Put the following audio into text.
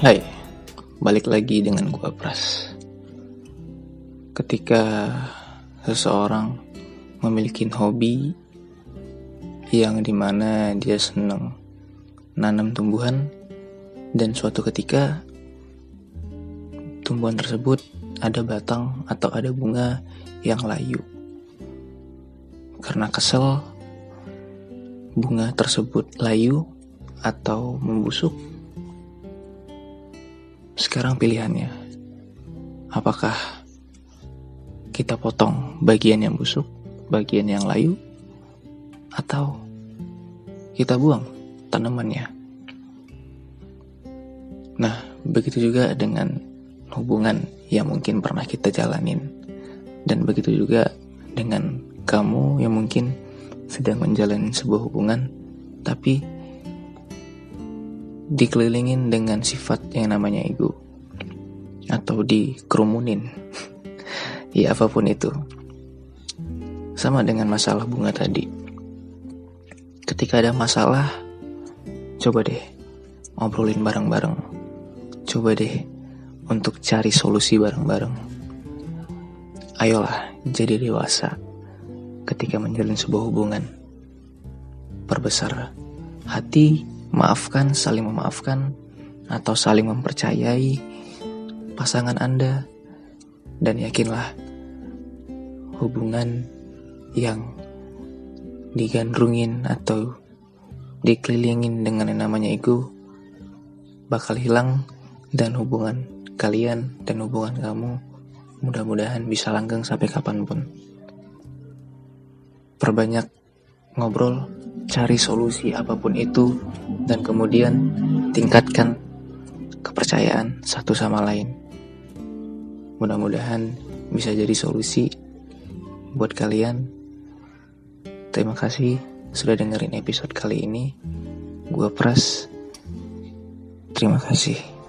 Hai, balik lagi dengan gua Pras. Ketika seseorang memiliki hobi yang di mana dia senang nanam tumbuhan dan suatu ketika tumbuhan tersebut ada batang atau ada bunga yang layu. Karena kesel, bunga tersebut layu atau membusuk sekarang pilihannya, apakah kita potong bagian yang busuk, bagian yang layu, atau kita buang tanamannya. Nah, begitu juga dengan hubungan yang mungkin pernah kita jalanin, dan begitu juga dengan kamu yang mungkin sedang menjalani sebuah hubungan, tapi dikelilingin dengan sifat yang namanya ego. Atau dikerumunin. Ya apa pun itu. Sama dengan masalah bunga tadi. Ketika ada masalah coba deh ngobrolin bareng-bareng. Coba deh untuk cari solusi bareng-bareng. Ayolah jadi dewasa ketika menjalin sebuah hubungan. Perbesar hati maafkan, saling memaafkan, atau saling mempercayai pasangan Anda, dan yakinlah hubungan yang digandrungin atau dikelilingin dengan yang namanya ego bakal hilang dan hubungan kalian dan hubungan kamu mudah-mudahan bisa langgeng sampai kapan pun. Perbanyak ngobrol, cari solusi apa pun itu, dan kemudian tingkatkan kepercayaan satu sama lain. Mudah-mudahan bisa jadi solusi buat kalian. Terima kasih sudah dengerin episode kali ini. Gua Pras. Terima kasih.